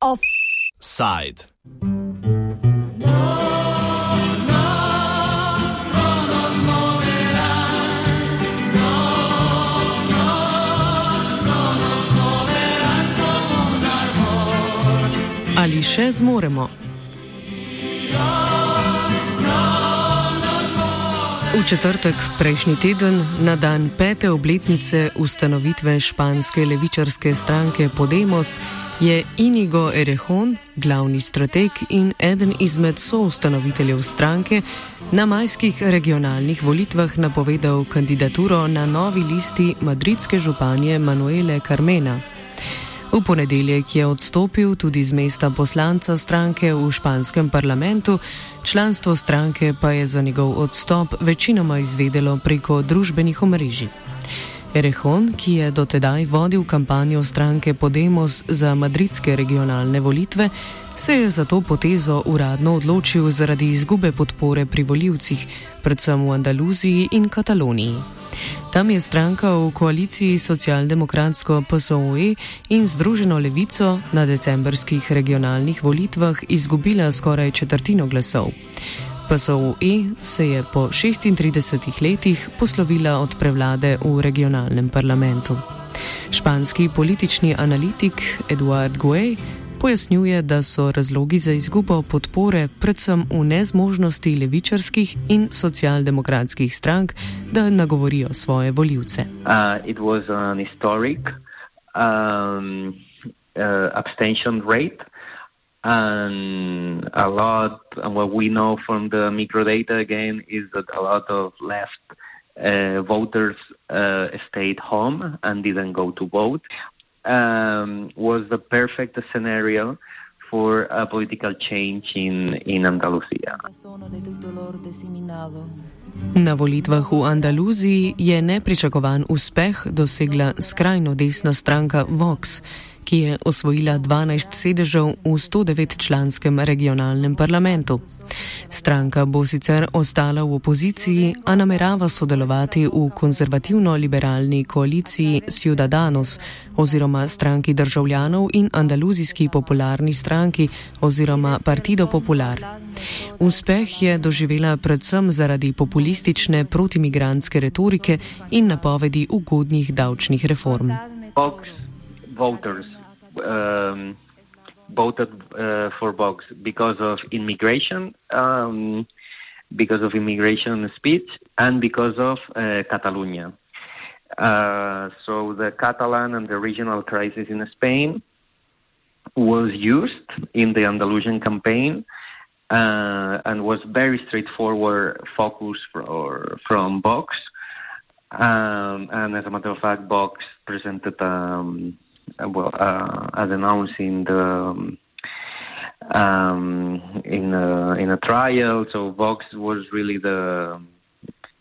Offside. Ali še zmoremo? V četrtek prejšnji teden, na dan pete obletnice ustanovitve španske levičarske stranke Podemos, je Inigo Erehon, glavni strateg in eden izmed soustanoviteljev stranke, na majskih regionalnih volitvah napovedal kandidaturo na novi listi madridske županje Manuele Carmena. V ponedeljek je odstopil tudi z mesta poslanca stranke v španskem parlamentu, članstvo stranke pa je za njegov odstop večinoma izvedelo preko družbenih omrežij. Erehon, ki je dotedaj vodil kampanjo stranke Podemos za madridske regionalne volitve, se je za to potezo uradno odločil zaradi izgube podpore pri voljivcih, predvsem v Andaluziji in Kataloniji. Tam je stranka v koaliciji socialdemokratsko PSOE in Združeno levico na decembrskih regionalnih volitvah izgubila skoraj četrtino glasov. PSOE se je po 36 letih poslovila od prevlade v regionalnem parlamentu. Španski politični analitik Eduard Guay pojasnjuje, da so razlogi za izgubo podpore predvsem v nezmožnosti levičarskih in socialdemokratskih strank, da nagovorijo svoje voljivce. Uh, um, uh, And a lot, and what we know from the microdata again is that a lot of left uh, voters uh, stayed home and didn't go to vote. Um, was the perfect scenario for a political change in, in Andalusia. Na volitvah v Andaluziji je nepričakovan uspeh dosegla skrajno desna stranka Vox. Ki je osvojila 12 sedežev v 109-članskem regionalnem parlamentu. Stranka bo sicer ostala v opoziciji, a namerava sodelovati v konzervativno-liberalni koaliciji Ciudadanos oziroma stranki državljanov in andaluzijski popularni stranki oziroma Partido Popular. Uspeh je doživela predvsem zaradi populistične protimigranske retorike in napovedi ugodnih davčnih reform. Fox voters um, voted uh, for Vox because of immigration, um, because of immigration speech, and because of uh, Catalonia. Uh, so the Catalan and the regional crisis in Spain was used in the Andalusian campaign uh, and was very straightforward focus for, from Vox. Um, and as a matter of fact, Vox presented um, well, uh, as announced in the um, um, in a, in a trial. So Vox was really the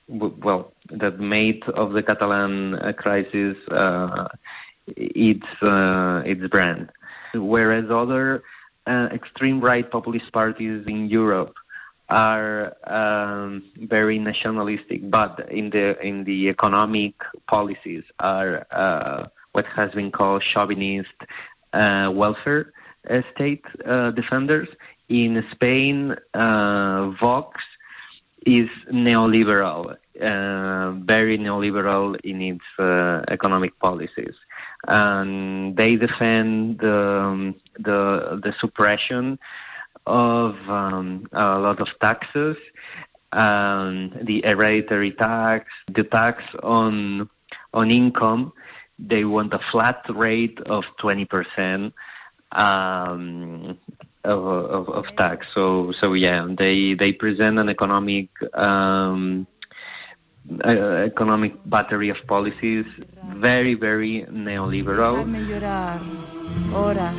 well that made of the Catalan uh, crisis uh, its uh, its brand, whereas other uh, extreme right populist parties in Europe are um, very nationalistic, but in the in the economic policies are what has been called chauvinist uh, welfare uh, state uh, defenders. In Spain, uh, Vox is neoliberal, uh, very neoliberal in its economic policies. And they defend the, um, the, the suppression of um, a lot of taxes, um, the hereditary tax, the tax on on income, they want a flat rate of 20% um, of, of, of, tax. So, so yeah, they, they present an economic, um, uh, economic battery of policies, very, very neoliberal.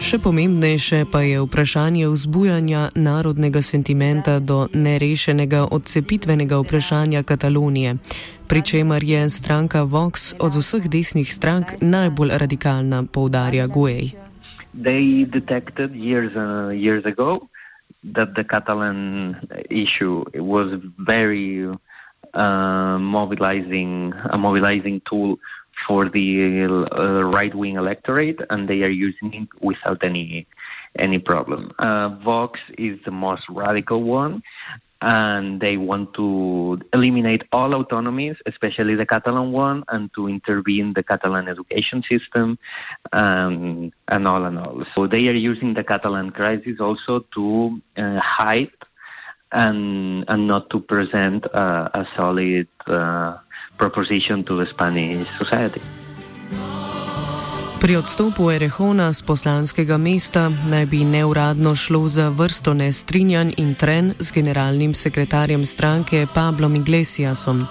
Še pomembnejše pa je vprašanje vzbujanja narodnega sentimenta do nerešenega odcepitvenega vprašanja Katalonije, pri čemer je stranka Vox od vseh desnih strank najbolj radikalna, poudarja Guej. They detected years, uh, years ago that the Catalan issue was very uh, mobilizing a mobilizing tool for the uh, right wing electorate, and they are using it without any any problem. Uh, Vox is the most radical one, and they want to eliminate all autonomies, especially the Catalan one, and to intervene the Catalan education system, um, and all and all. So they are using the Catalan crisis also to uh, hide and and not to present a solid uh, proposition to the Spanish society. Pri odstopu Erehona z poslanskega mesta naj bi neuradno šlo za vrsto nestrinjanj in tren z generalnim sekretarjem stranke Pablom Iglesiasom.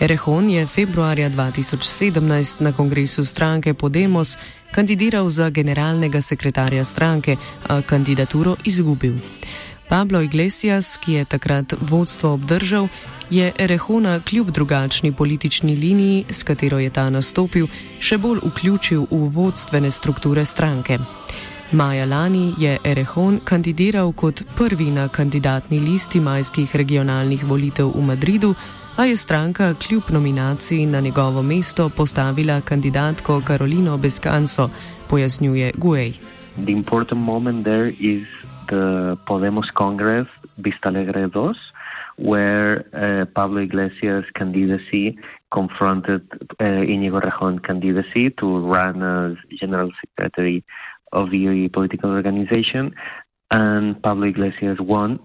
Erehon je februarja 2017 na kongresu stranke Podemos kandidiral za generalnega sekretarja stranke, a kandidaturo izgubil. Pablo Iglesias, ki je takrat vodstvo obdržal, je Erehona kljub drugačni politični liniji, s katero je ta nastopil, še bolj vključil v vodstvene strukture stranke. Maja lani je Erehon kandidiral kot prvi na kandidatni listi majskih regionalnih volitev v Madridu, a je stranka kljub nominaciji na njegovo mesto postavila kandidatko Karolino Beskanso, pojasnjuje Guej. Pomemben moment je Podemos Congress Vista Alegre 2. Where uh, Pablo Iglesias' candidacy confronted uh, Inigo Rajon candidacy to run as general secretary of the political organization, and Pablo Iglesias won.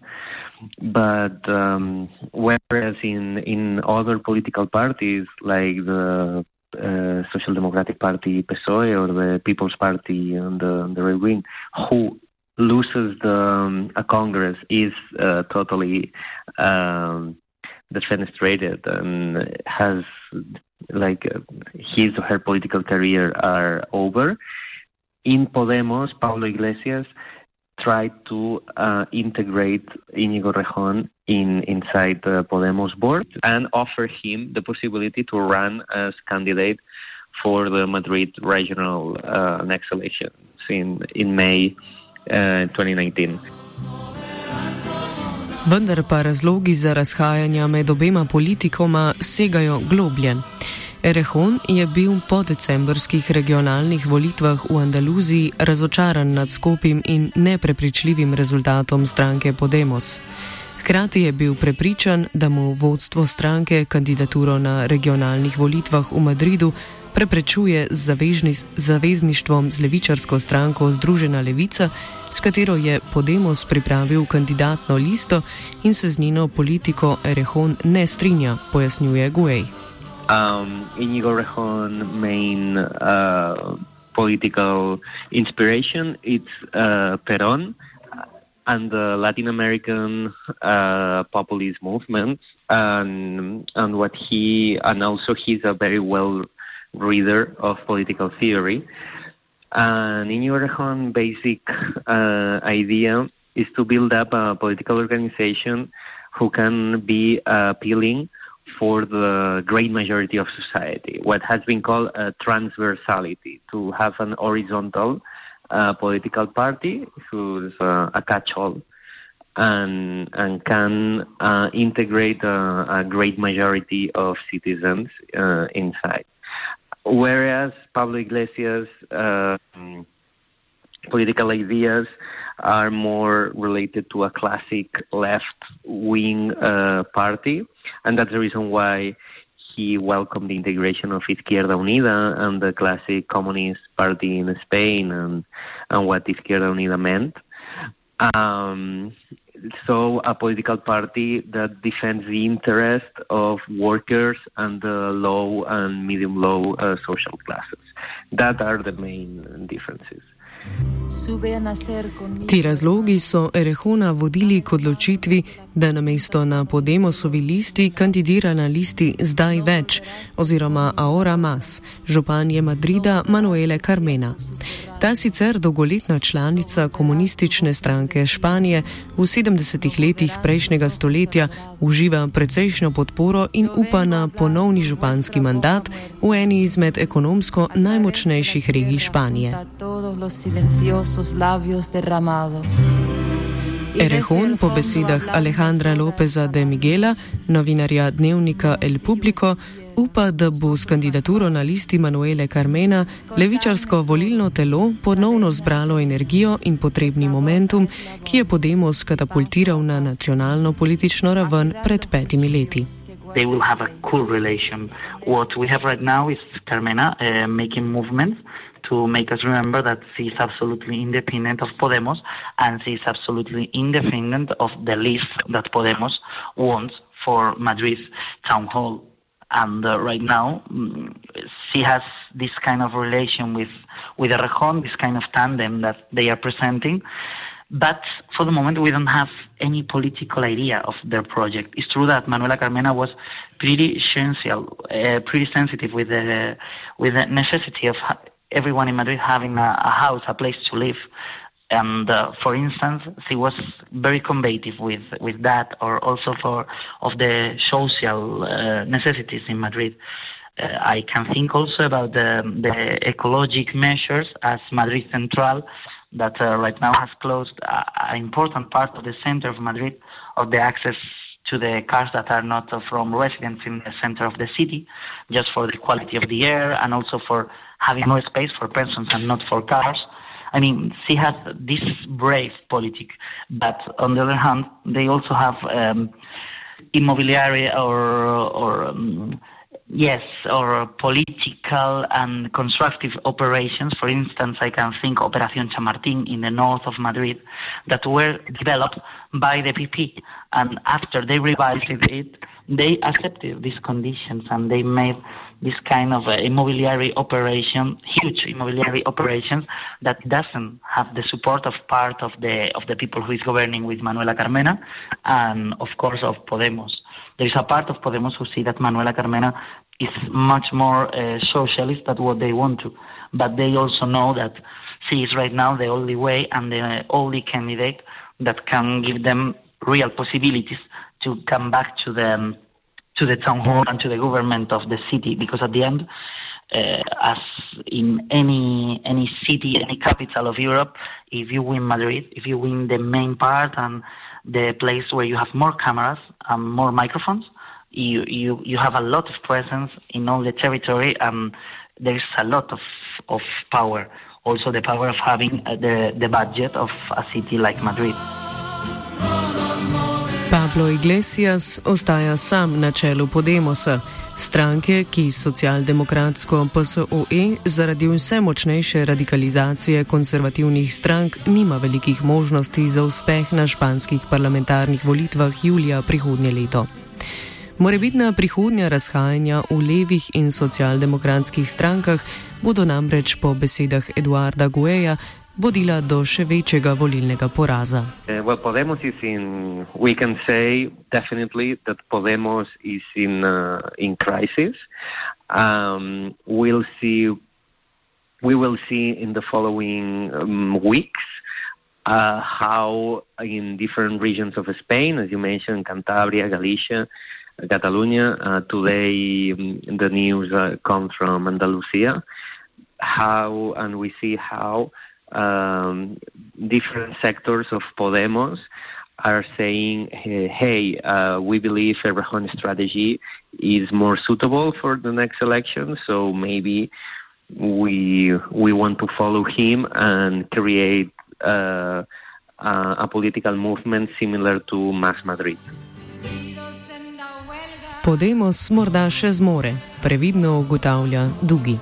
But um, whereas in in other political parties like the uh, Social Democratic Party PSOE or the People's Party on the, on the right wing, who loses the um, a Congress is uh, totally um, defenestrated and has like uh, his or her political career are over. In Podemos, Pablo Iglesias tried to uh, integrate Inigo Rejon in inside the Podemos board and offer him the possibility to run as candidate for the Madrid regional uh, next elections in in May 2019. Vendar pa razlogi za razhajanja med obema politikoma segajo globlje. Erehon je bil po decembrskih regionalnih volitvah v Andaluziji razočaran nad skupim in neprepričljivim rezultatom stranke Podemos. Hkrati je bil prepričan, da mu vodstvo stranke kandidaturo na regionalnih volitvah v Madridu preprečuje z zavezništvom z levičarsko stranko Združena levica, s katero je Podemos pripravil kandidatno listo in se z njeno politiko Erehon ne strinja, pojasnjuje Guej. Um, Inigo Erehon main uh, political inspiration it's uh, Perón and the Latin American uh, populist movements and and what he and also he's a very well reader of political theory. And in Oregon, basic uh, idea is to build up a political organization who can be uh, appealing for the great majority of society, what has been called a transversality, to have an horizontal uh, political party who's uh, a catch-all and, and can uh, integrate a, a, great majority of citizens uh, inside. Whereas Pablo Iglesias' uh, political ideas are more related to a classic left wing uh, party, and that's the reason why he welcomed the integration of Izquierda Unida and the classic communist party in Spain and, and what Izquierda Unida meant. Um, so a political party that defends the interest of workers and the low and medium low uh, social classes. That are the main differences. Ti razlogi so Erehona vodili k odločitvi, da namesto na Podemosovi listi kandidira na listi zdaj več, oziroma Aora Mas, županje Madrida Manuele Carmena. Ta sicer dolgoletna članica komunistične stranke Španije v 70-ih letih prejšnjega stoletja uživa precejšnjo podporo in upa na ponovni županski mandat v eni izmed ekonomsko najmočnejših regij Španije. Erehon po besedah Alejandra Lopeza de Miguela, novinarja dnevnika El Publico, upa, da bo s kandidaturo na listi Manuele Carmena levičarsko volilno telo ponovno zbralo energijo in potrebni momentum, ki je Podemos katapultiral na nacionalno politično raven pred petimi leti. They will have a cool relation. What we have right now is Carmena uh, making movements to make us remember that she is absolutely independent of Podemos and she is absolutely independent of the list that Podemos wants for Madrid's town hall. And uh, right now, mm, she has this kind of relation with with Errejón, this kind of tandem that they are presenting. But for the moment, we don't have any political idea of their project. It's true that Manuela Carmena was pretty essential, uh, pretty sensitive with the with the necessity of everyone in Madrid having a, a house, a place to live. And uh, for instance, she was very combative with, with that, or also for of the social uh, necessities in Madrid. Uh, I can think also about the, the ecologic measures as Madrid Central, that uh, right now has closed an important part of the center of Madrid of the access to the cars that are not from residents in the center of the city, just for the quality of the air and also for having more space for persons and not for cars. I mean, she has this brave politic, but on the other hand, they also have um, immobiliary or or um, yes, or political and constructive operations. For instance, I can think Operación Chamartín in the north of Madrid that were developed by the PP, and after they revised it, they accepted these conditions and they made this kind of uh, immobiliary operation, huge immobiliary operations that doesn't have the support of part of the of the people who is governing with Manuela Carmena, and of course of Podemos. There is a part of Podemos who see that Manuela Carmena is much more uh, socialist than what they want to, but they also know that she is right now the only way and the only candidate that can give them real possibilities to come back to the to the town hall and to the government of the city. Because at the end uh, as in any any city any capital of Europe if you win Madrid if you win the main part and the place where you have more cameras and more microphones. You you you have a lot of presence in all the territory and there's a lot of of power. Also the power of having uh, the the budget of a city like Madrid Pablo Iglesias ostaja sam na čelu Podemosa, stranke, ki socialdemokratsko PSOE zaradi vse močnejše radikalizacije konservativnih strank nima velikih možnosti za uspeh na španskih parlamentarnih volitvah julija prihodnje leto. Morebitna prihodnja razhajanja v levih in socialdemokratskih strankah bodo namreč po besedah Eduarda Gueja vodila do še večjega volilnega poraza. Uh, well, Podemos is in, we can say definitely that Podemos is in, uh, in crisis. Um, we'll see, we will see in the following um, weeks uh, how in different regions of Spain, as you mentioned, Cantabria, Galicia, Catalonia, uh, today um, the news uh, comes from Andalusia, how, and we see how um, different sectors of Podemos are saying, hey, uh, we believe Errejón strategy is more suitable for the next election, so maybe we we want to follow him and create uh, a, a political movement similar to Mass Madrid. Podemos morda še zmore, previdno ugotavlja Dugi.